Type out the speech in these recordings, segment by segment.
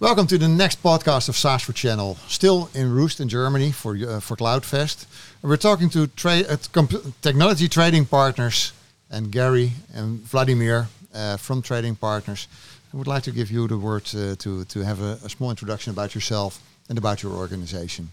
Welcome to the next podcast of SaaS for Channel. Still in Rust in Germany for uh, for CloudFest. We're talking to tra- uh, technology trading partners and Gary and Vladimir uh, from Trading Partners. I would like to give you the word uh, to to have a, a, small introduction about yourself and about your organization.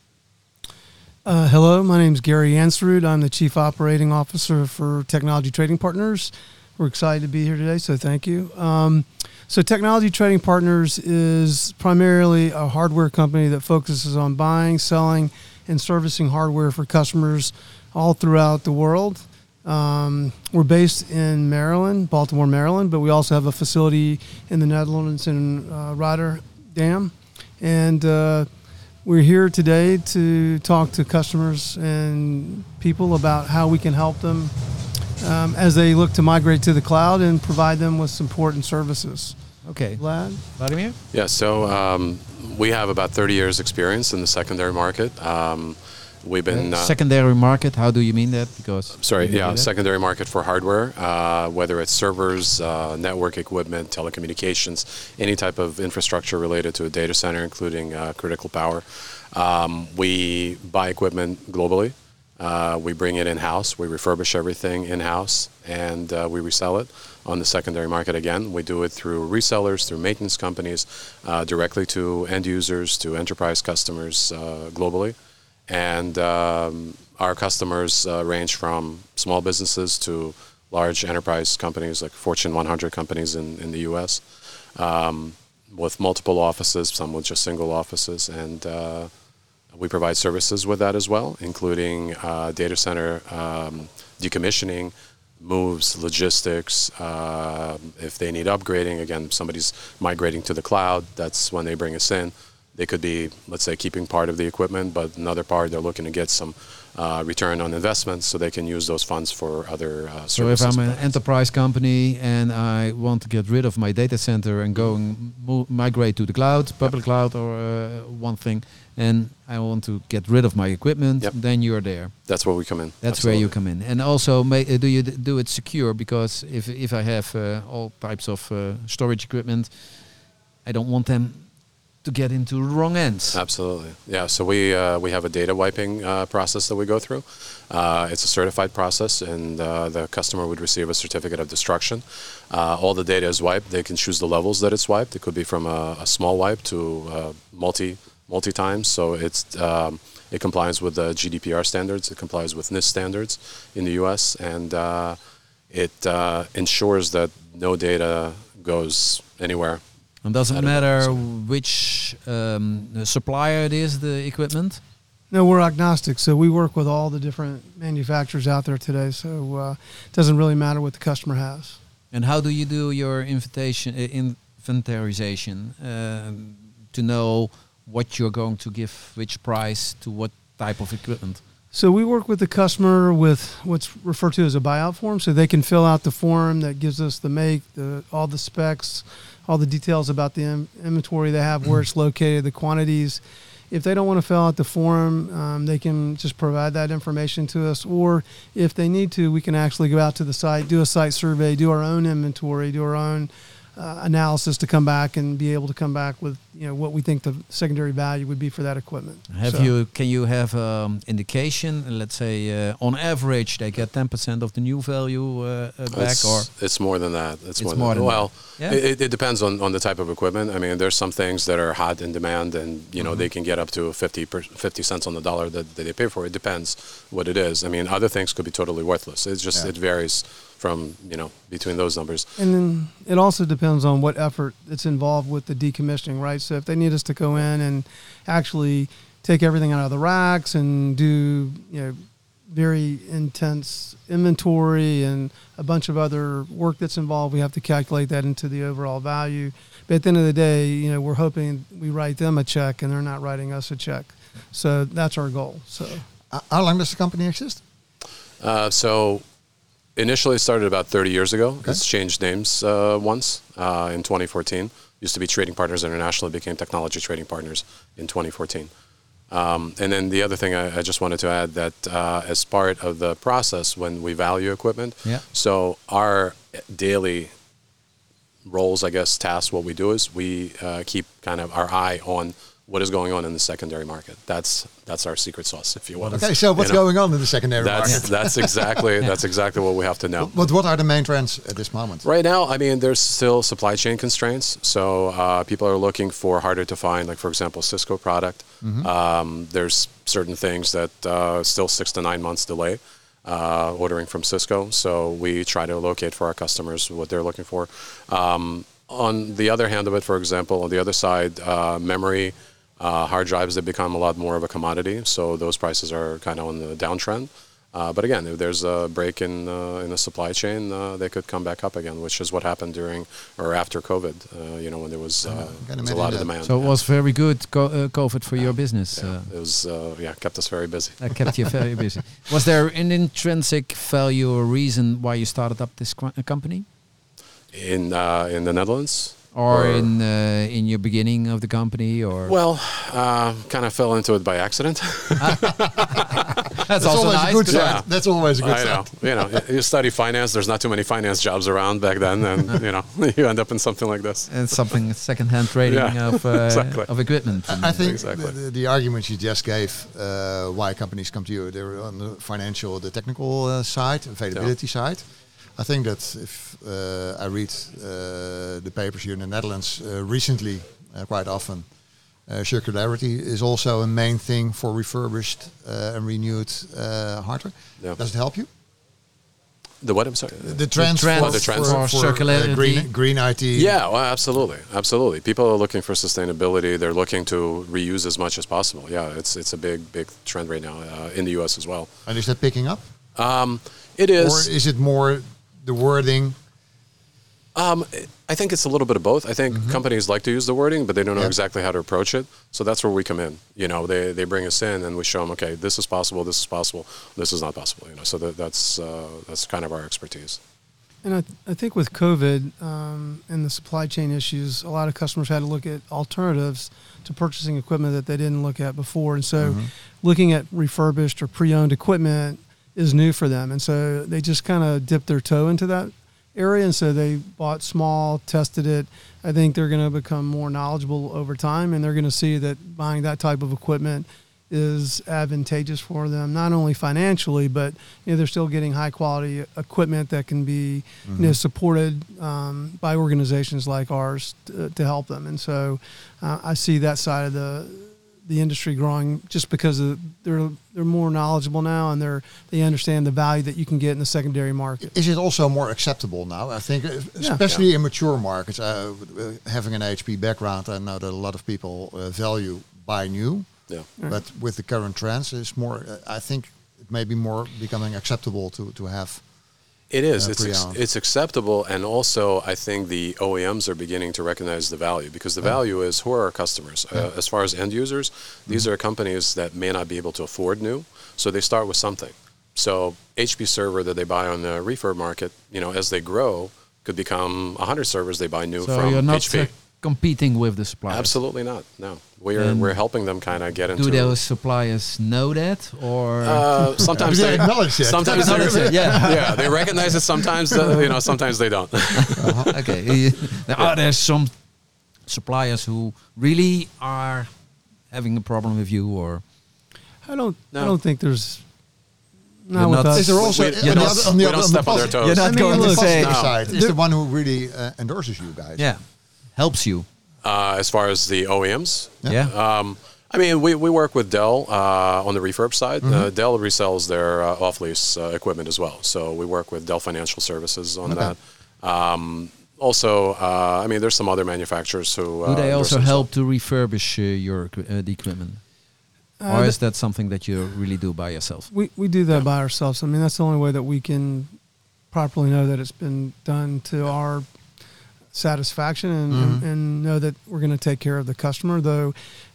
Uh, hello, my name is Gary Anzaroot. I'm the Chief Operating Officer for Technology Trading Partners. We're excited to be here today, so thank you. Um, so, Technology Trading Partners is primarily a hardware company that focuses on buying, selling, and servicing hardware for customers all throughout the world. Um, we're based in Maryland, Baltimore, Maryland, but we also have a facility in the Netherlands in uh, Rotterdam. And uh, we're here today to talk to customers and people about how we can help them um, as they look to migrate to the cloud and provide them with support and services. Okay. Vlad? Vladimir? Yeah, so um, we have about 30 years experience in the secondary market. Um, we've been uh, secondary market. How do you mean that? Because sorry, yeah, secondary market for hardware, uh, whether it's servers, uh, network equipment, telecommunications, any type of infrastructure related to a data center, including uh, critical power. Um, we buy equipment globally. Uh, we bring it in house, we refurbish everything in house, and uh, we resell it on the secondary market again. We do it through resellers, through maintenance companies, uh, directly to end users, to enterprise customers uh, globally. And um, our customers uh, range from small businesses to large enterprise companies like Fortune 100 companies in, in the US um, with multiple offices, some with just single offices. And uh, we provide services with that as well, including uh, data center um, decommissioning, moves, logistics. Uh, if they need upgrading, again, somebody's migrating to the cloud, that's when they bring us in. They could be, let's say, keeping part of the equipment, but another part they're looking to get some uh, return on investment so they can use those funds for other uh, services. So if I'm an enterprise company and I want to get rid of my data center and go and migrate to the cloud, public yep. cloud or uh, one thing, and I want to get rid of my equipment, yep. then you're there. That's where we come in. That's Absolutely. where you come in. And also, may, uh, do you do it secure? Because if if I have uh, all types of uh, storage equipment, I don't want them to get into wrong ends. Absolutely, yeah. So we uh, we have a data wiping uh, process that we go through. Uh, it's a certified process, and uh, the customer would receive a certificate of destruction. Uh, all the data is wiped. They can choose the levels that it's wiped. It could be from a, a small wipe to multi multi times. So it's um, it complies with the GDPR standards. It complies with NIST standards in the U.S. and it ensures that no data goes anywhere and doesn't matter so. which um, supplier it is, the equipment? No, we're agnostic. So we work with all the different manufacturers out there today. So uh, it doesn't really matter what the customer has. And how do you do your invitation, uh, inventarization uh, to know what you're going to give, which price to what type of equipment? So we work with the customer with what's referred to as a buyout form, so they can fill out the form that gives us the make, the all the specs, all the details about the Im- inventory they have, where it's located, the quantities. If they don't want to fill out the form, um, they can just provide that information to us. Or if they need to, we can actually go out to the site, do a site survey, do our own inventory, do our own uh, analysis to come back and be able to come back with you know what we think the secondary value would be for that equipment. Have so. you can you have um, indication? Let's say uh, on average they get ten percent of the new value uh, uh back, it's, or it's more than that. It's, it's more, more than, than well. Yeah? It, it, depends on, on the type of equipment. I mean, there's some things that are hot in demand, and you know mm-hmm. they can get up to 50, per, 50 cents on the dollar that, that, they pay for. It depends what it is. I mean, other things could be totally worthless. It's just yeah. it varies from you know between those numbers. And then it also depends on what effort it's involved with the decommissioning, right? So if they need us to go in and actually take everything out of the racks and do you know very intense inventory and a bunch of other work that's involved, we have to calculate that into the overall value. But at the end of the day, you know, we're hoping we write them a check and they're not writing us a check. So that's our goal. So how long does the company exist? Uh, so initially started about 30 years ago. Okay. It's changed names uh, once uh, in 2014. Used to be Trading Partners International. It became Technology Trading Partners in 2014. Um, and then the other thing I, I, just wanted to add that uh, as part of the process when we value equipment, yeah. so our daily roles, I guess, tasks, what we do is we uh, keep kind of our eye on what is going on in the secondary market. That's that's our secret sauce, if you will. Okay, so what's You know, going on in the secondary That's market? that's exactly that's exactly what we have to know. But what are the main trends at this moment? Right now, I mean, there's still supply chain constraints. So uh, people are looking for harder to find, like for example, Cisco product. Um, there's certain things that uh, still six to nine months delay uh, ordering from Cisco. So we try to locate for our customers what they're looking for. Um, on the other hand of it, for example, on the other side, uh, memory. Uh, hard drives have become a lot more of a commodity, so those prices are kind of on the downtrend. Uh, but again, if there's a break in uh, in the supply chain, uh, they could come back up again, which is what happened during or after COVID. Uh, you know, when there was, uh, can there was a lot of demand. So it was very good co- uh, COVID for your business. yeah, Uh, it was uh, yeah kept us very busy. that kept you very busy. Was there an intrinsic value or reason why you started up this qu- uh, company, In uh, in the Netherlands, or, in uh, in your beginning of the company, or well, uh, kind of fell into it by accident. that's, That's also always nice. a good 'cause- sign. Yeah. That's always a good I sign. know, you know, you study finance. There's not too many finance jobs around back then, and you know, you end up in something like this. And something second-hand trading Yeah, of uh, exactly. of equipment. I think Exactly. the, the, the arguments you just gave uh, why companies come to you, they're on the financial, the technical uh, side, availability side. I think that if uh, I read uh, the papers here in the Netherlands uh, recently, uh, quite often, uh, circularity is also a main thing for refurbished uh, and renewed uh, hardware. Yeah. Does it help you? The what? I'm sorry. The trends, trends for, the trends. for, For for, uh, circularity. green, green IT. Yeah, well, absolutely, absolutely. People are looking for sustainability. They're looking to reuse as much as possible. Yeah, it's it's a big big trend right now uh, in the U.S. as well. And is that picking up? Um, it is. Or is it more the wording? Um, I think it's a little bit of both. I think companies like to use the wording, but they don't know Yeah. exactly how to approach it. So that's where we come in. You know, they, they bring us in and we show them, okay, this is possible, this is possible, this is not possible. You know, so that, that's uh, that's kind of our expertise. And I, I think with COVID um, and the supply chain issues, a lot of customers had to look at alternatives to purchasing equipment that they didn't look at before. And so looking at refurbished or pre owned equipment is new for them. And so they just kind of dipped their toe into that area. And so they bought small, tested it. I think they're going to become more knowledgeable over time and they're going to see that buying that type of equipment is advantageous for them, not only financially, but you know they're still getting high quality equipment that can be you know supported um, by organizations like ours to, to help them. And so uh, I see that side of the the industry growing just because of they're they're more knowledgeable now and they're they understand the value that you can get in the secondary market. Is it also more acceptable now? I think, uh, especially in mature markets, uh, uh, having an HP background, I know that a lot of people uh, value buy new. Yeah. But with the current trends, it's more. Uh, I think it may be more becoming acceptable to to have. It is. uh, it's ex- it's acceptable, and also I think the OEMs are beginning to recognize the value because the value is who are our customers. Uh, as far as end users, these Mm-hmm. are companies that may not be able to afford new, so they start with something. So HP server that they buy on the refurb market, you know, as they grow, could become 100 servers they buy new so from you're not HP. Competing with the suppliers. Absolutely not. No, we're And we're helping them kind of get into. Do those suppliers know that, or Uh, sometimes they they acknowledge it? Sometimes they Acknowledge it, yeah. yeah, they recognize it. Sometimes uh, you know, sometimes they don't. okay? Are there some suppliers who really are having a problem with you, or I don't I don't think there's You're not with us. Is there also we- on you're the other, on the other don't on the step on their. You're not I mean, going on the to say- positive No. side is the one who really uh, endorses you guys. yeah, helps you? Uh, as far as the OEMs, Yeah. um, I mean, we, we work with Dell uh, on the refurb side. Mm-hmm. Uh, Dell resells their uh, off lease uh, equipment as well. So we work with Dell Financial Services on Okay. that. Um, also, uh, I mean, there's some other manufacturers who. Do uh, they also help to refurbish uh, your uh, the equipment, Uh, or is that something that you really do by yourself? We we do that by ourselves. I mean, that's the only way that we can properly know that it's been done to our satisfaction and, and, and know that we're going to take care of the customer. Though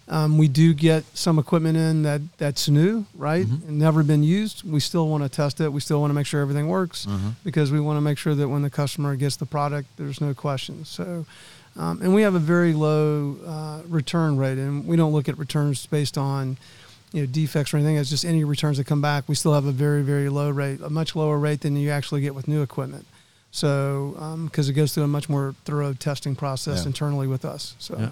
um, we do get some equipment in that that's new, right, and never been used. We still want to test it. We still want to make sure everything works because we want to make sure that when the customer gets the product, there's no questions. So. Um, and we have a very low uh, return rate, and we don't look at returns based on you know defects or anything. It's just any returns that come back. We still have a very very low rate, a much lower rate than you actually get with new equipment. So, because it goes through a much more thorough testing process Yeah. internally with us. So, Yeah.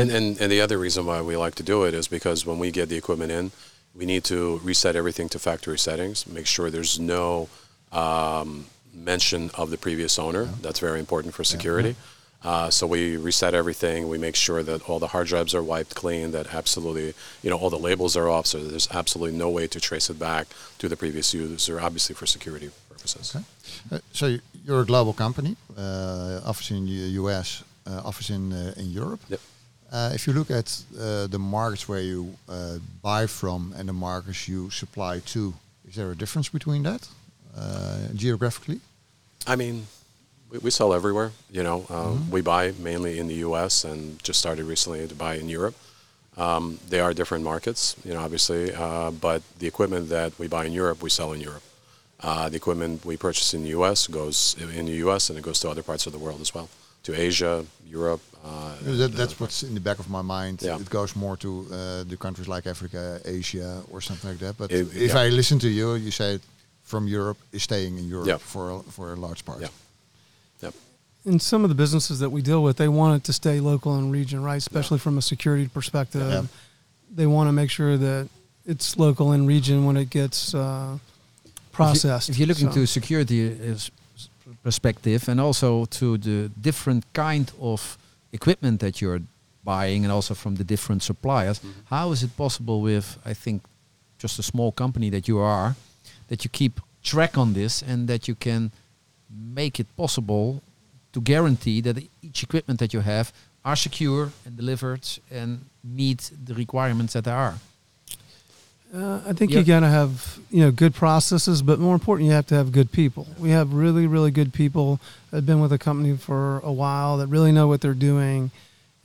And, and, and the other reason why we like to do it is because when we get the equipment in, we need to reset everything to factory settings, make sure there's no um, mention of the previous owner. That's very important for security. Uh, so we reset everything. We make sure that all the hard drives are wiped clean. That absolutely, you know, all the labels are off. So there's absolutely no way to trace it back to the previous user, obviously for security purposes. Okay. Uh, so you're a global company, uh, office in the US, uh, office in uh, in Europe. Yep. Uh, if you look at uh, the markets where you uh, buy from and the markets you supply to, is there a difference between that uh, geographically? I mean, we, we sell everywhere. You know, uh, we buy mainly in the U.S. and just started recently to buy in Europe. Um, they are different markets, you know, obviously, uh, but the equipment that we buy in Europe, we sell in Europe. Uh, the equipment we purchase in the U.S. goes in the U.S. and it goes to other parts of the world as well, to Asia, Europe. Uh, that, that's what's in the back of my mind. Yeah. It goes more to uh, the countries like Africa, Asia, or something like that. But It- if yeah. I listen to you, you say from Europe is staying in Europe Yeah. for a, for a large part. Yeah. Yep. and some of the businesses that we deal with, they want it to stay local and region, right? Especially from a security perspective. Yeah. They want to make sure that it's local and region when it gets uh, processed. If you, look So- into security uh, s- s- perspective and also to the different kind of equipment that you're buying and also from the different suppliers, how is it possible with I think just a small company that you are that you keep track on this and that you can make it possible to guarantee that each equipment that you have are secure and delivered and meet the requirements that there are. Uh, I think Yeah. you got to have you know good processes, but more important, you have to have good people. We have really, really good people that have been with the company for a while that really know what they're doing,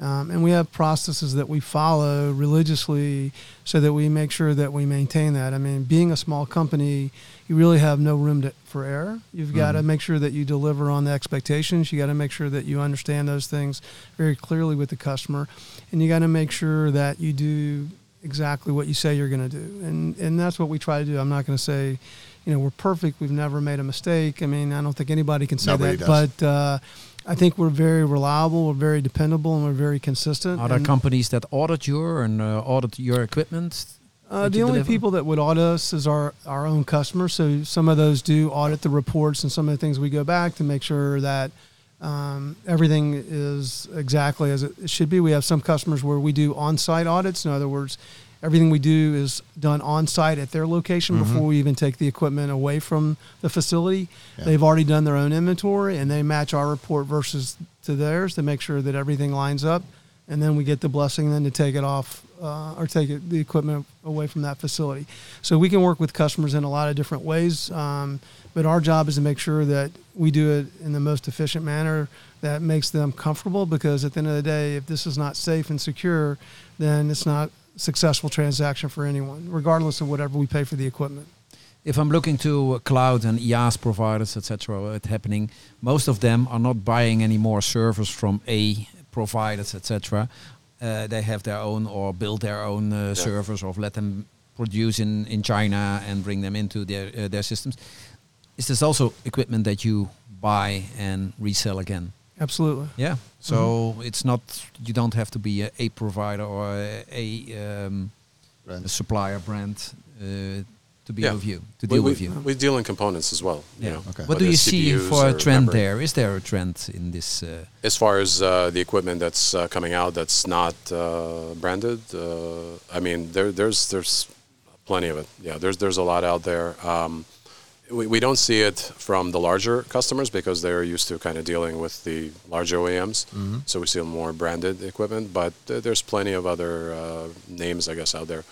um, and we have processes that we follow religiously so that we make sure that we maintain that. I mean, being a small company, you really have no room to, for error. You've got to make sure that you deliver on the expectations. You got to make sure that you understand those things very clearly with the customer, and you got to make sure that you do exactly what you say you're going to do. And and that's what we try to do. I'm not going to say, you know, we're perfect. We've never made a mistake. I mean, I don't think anybody can say Nobody that. does. But uh, I think we're very reliable. We're very dependable, and we're very consistent. Are there And, companies that audit you and uh, audit your equipment? uh, the only deliver? people that would audit us is our our own customers. So some of those do audit the reports and some of the things we go back to make sure that. Um, everything is exactly as it should be. We have some customers where we do on-site audits. In other words, everything we do is done on-site at their location before we even take the equipment away from the facility. Yeah. They've already done their own inventory and they match our report versus to theirs to make sure that everything lines up. And then we get the blessing then to take it off uh, or take the equipment away from that facility. So we can work with customers in a lot of different ways. Um, but our job is to make sure that we do it in the most efficient manner that makes them comfortable because at the end of the day, if this is not safe and secure, then it's not a successful transaction for anyone, regardless of whatever we pay for the equipment. If I'm looking to cloud and IaaS providers, etc., what's happening, most of them are not buying any more servers from A providers, etc. Uh, they have their own or build their own uh, servers or let them produce in, in China and bring them into their uh, their systems. Is this also equipment that you buy and resell again? Absolutely. Yeah. So it's not you don't have to be a, a provider or a, a, um, Brand. a supplier brand uh, to be Yeah. with you to We, deal we, with you. we deal in components as well. You Yeah. know, Okay. What do whether you see CPUs for a trend memory. there? Is there a trend in this? Uh, As far as uh, the equipment that's uh, coming out that's not uh, branded, uh, I mean, there, there's there's plenty of it. Yeah, there's there's a lot out there. Um, we, we don't see it from the larger customers because they're used to kind of dealing with the larger OEMs. So we see more branded equipment, but uh, there's plenty of other uh, names, I guess, out there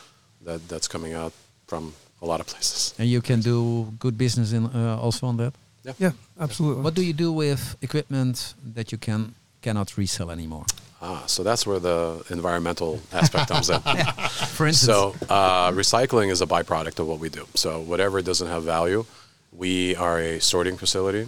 that that's coming out from a lot of places. and you can do good business in uh, also on that. Yeah, absolutely. What do you do with equipment that you can cannot resell anymore? Ah, so that's where the environmental aspect comes in. For instance, So uh, recycling is a byproduct of what we do. So whatever doesn't have value, we are a sorting facility.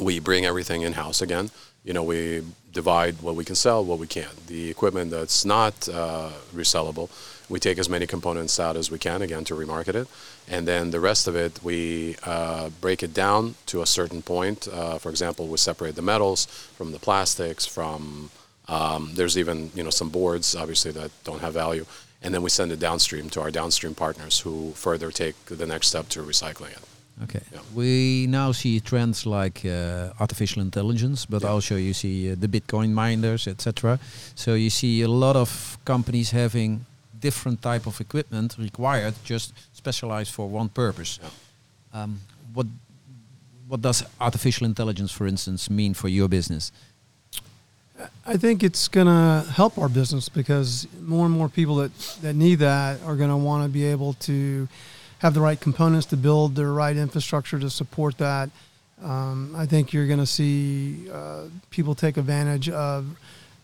We bring everything in house again. You know, we divide what we can sell, what we can't. The equipment that's not uh, resellable, we take as many components out as we can, again, to remarket it. And then the rest of it, we uh, break it down to a certain point. Uh, for example, we separate the metals from the plastics, from um, there's even you know some boards, obviously, that don't have value. And then we send it downstream to our downstream partners who further take the next step to recycling it. Okay. Yeah. We now see trends like uh, artificial intelligence, but Yeah. also you see uh, the Bitcoin miners, etc. So you see a lot of companies having different type of equipment required, just specialized for one purpose. Yeah. Um, what what does artificial intelligence, for instance, mean for your business? I think it's going to help our business because more and more people that, that need that are going to want to be able to have the right components to build the right infrastructure to support that. Um, I think you're going to see uh, people take advantage of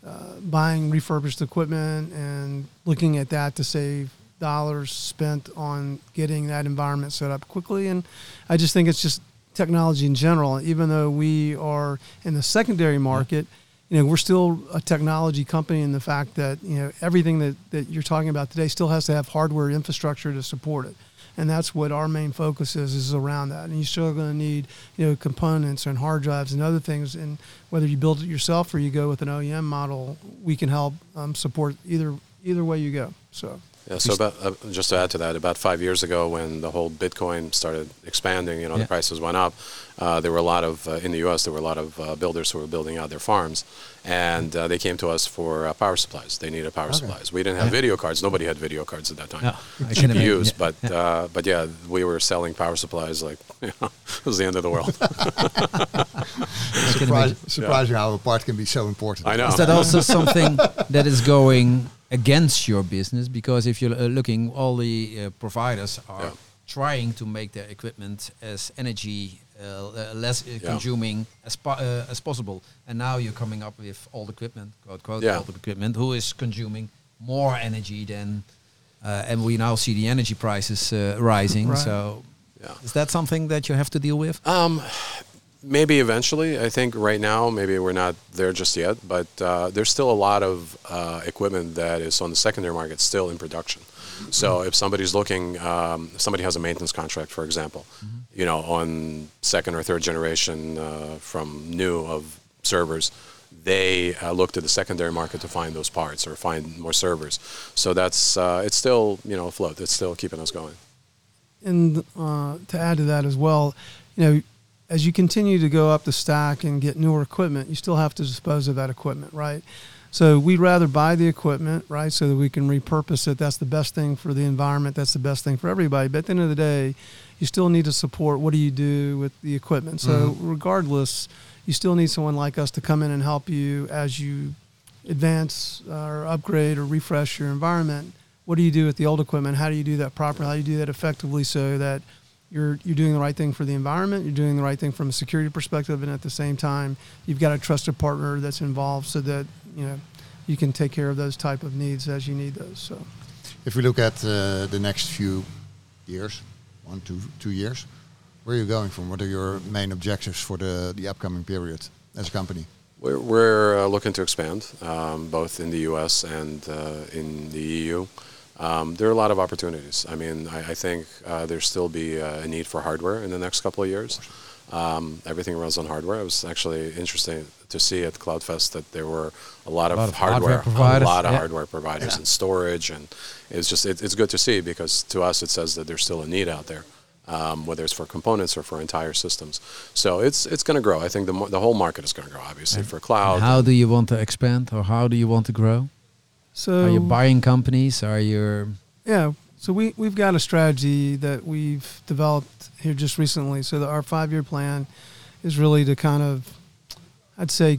uh, buying refurbished equipment and looking at that to save dollars spent on getting that environment set up quickly. And I just think it's just technology in general. Even though we are in the secondary market, you know, we're still a technology company in the fact that, you know, everything that, that you're talking about today still has to have hardware infrastructure to support it. And that's what our main focus is, is around that. And you're still going to need, you know, components and hard drives and other things. And whether you build it yourself or you go with an OEM model, we can help um, support either either way you go. So Yeah, so about, uh, just to add to that, about five years ago, when the whole Bitcoin started expanding, you know, Yeah. the prices went up. Uh, there were a lot of uh, in the U.S. There were a lot of uh, builders who were building out their farms, and uh, they came to us for uh, power supplies. They needed power Okay. supplies. We didn't have Yeah. video cards. Nobody had video cards at that time. Yeah, I can imagine. GPUs, but yeah. Uh, but yeah, we were selling power supplies like you know, it was the end of the world. I Surprise, imagine. surprising how a part can be so important. I know. Is that also something that is going against your business? Because if you're uh, looking, all the uh, providers are Yeah. trying to make their equipment as energy uh, uh, less uh, consuming as po- uh, as possible, and now you're coming up with old equipment, quote quote, Yeah. old equipment, who is consuming more energy than, uh, and we now see the energy prices uh, rising. Right. So, Yeah. is that something that you have to deal with? Um, maybe eventually. I think right now, maybe we're not there just yet, but uh, there's still a lot of uh, equipment that is on the secondary market still in production. So if somebody's looking, um, if somebody has a maintenance contract, for example, you know, on second or third generation uh, from new of servers, they uh, look to the secondary market to find those parts or find more servers. So that's uh, it's still you know afloat. It's still keeping us going. and uh, to add to that as well, you know, as you continue to go up the stack and get newer equipment, you still have to dispose of that equipment, right? So we'd rather buy the equipment, right, so that we can repurpose it. That's the best thing for the environment. That's the best thing for everybody. But at the end of the day, you still need to support what do you do with the equipment. So mm-hmm. regardless, you still need someone like us to come in and help you as you advance uh, or upgrade or refresh your environment. What do you do with the old equipment? How do you do that properly? How do you do that effectively so that you're you're doing the right thing for the environment, you're doing the right thing from a security perspective, and at the same time, you've got a trusted partner that's involved so that you know you can take care of those type of needs as you need those. So If we look at uh, the next few years, one, two, two years, where are you going from? What are your main objectives for the, the upcoming period as a company? We're, we're uh, looking to expand, um, both in the U.S. and uh, in the EU. Um, there are a lot of opportunities. I mean, I, I think uh, there'll still be uh, a need for hardware in the next couple of years. Um, everything runs on hardware. It was actually interesting to see at CloudFest that there were a lot of, lot of hardware, hardware providers, a lot of yeah. hardware providers and storage, and it's just it, it's good to see because to us it says that there's still a need out there, um, whether it's for components or for entire systems. So it's it's going to grow. I think the the whole market is going to grow. Obviously, for cloud. How do you want to expand, or how do you want to grow? So Are you buying companies? Are you Yeah. So we, we've got a strategy that we've developed here just recently. So that our five year plan is really to kind of, I'd say,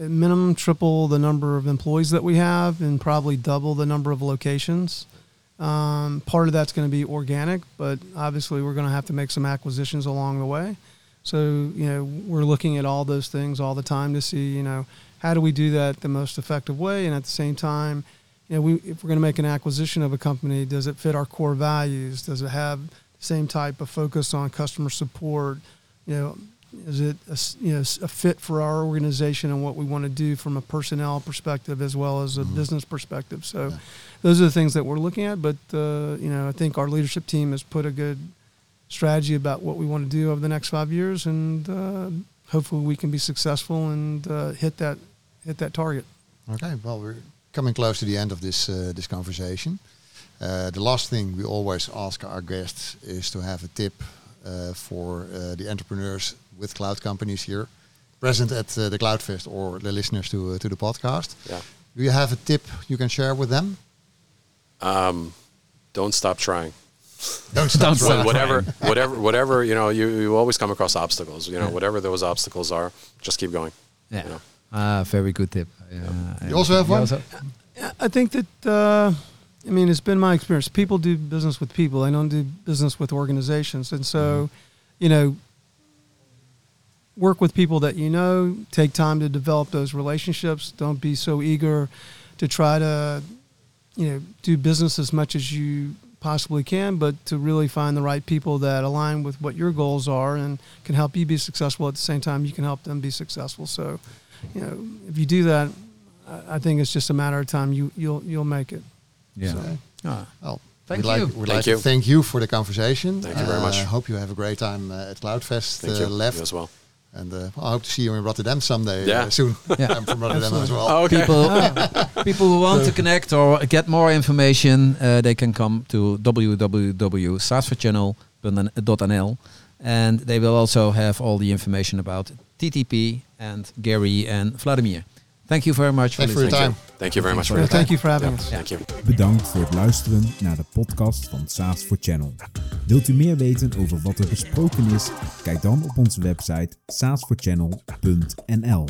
at minimum triple the number of employees that we have and probably double the number of locations. Um, part of that's going to be organic, but obviously we're going to have to make some acquisitions along the way. So, you know, we're looking at all those things all the time to see, you know, how do we do that the most effective way? And at the same time, you know, we, if we're going to make an acquisition of a company, does it fit our core values? Does it have the same type of focus on customer support? You know, is it a, you know a fit for our organization and what we want to do from a personnel perspective as well as a business perspective. So Yeah. those are the things that we're looking at. But uh, you know, I think our leadership team has put a good strategy about what we want to do over the next five years, and uh, hopefully we can be successful and uh, hit that hit that target. Okay, well, we're coming close to the end of this uh, this conversation. Uh, the last thing we always ask our guests is to have a tip uh, for uh, the entrepreneurs with cloud companies here present at uh, the Cloudfest or the listeners to uh, to the podcast. Yeah. Do you have a tip you can share with them? Um, don't stop trying. Don't Don't stop. stop. Wha- whatever, whatever, whatever. You know, you, you always come across obstacles. You know, whatever those obstacles are, just keep going. Yeah. You know. Ah, very good tip. Yeah. You also have one? I think that uh, I mean it's been my experience. People do business with people. They don't do business with organizations, and so you know, work with people that you know. Take time to develop those relationships. Don't be so eager to try to you know do business as much as you possibly can, but to really find the right people that align with what your goals are and can help you be successful. At the same time, you can help them be successful. So, you know, if you do that, I- I think it's just a matter of time. You you'll you'll make it. Yeah. So- Ah. Well, Thank we'd you. Like, we'd Thank like you. to thank you for the conversation. Thank you very much. I hope you have a great time uh, at Cloudfest Thank uh, you. left. You as well. And uh, well, I hope to see you in Rotterdam someday Yeah. uh, soon. Yeah. I'm from Rotterdam as well. Oh, okay. People, people who want to connect or get more information, uh, they can come to www.saasforchannel.nl and they will also have all the information about TTP and Gary and Vladimir. Thank you very much for your time. Thank you very much for Yeah, your time. thank you for having Yeah, us. Thank you. Bedankt voor het luisteren naar de podcast van SaaS for Channel. Wilt u meer weten over wat er besproken is? Kijk dan op onze website saasforchannel.nl.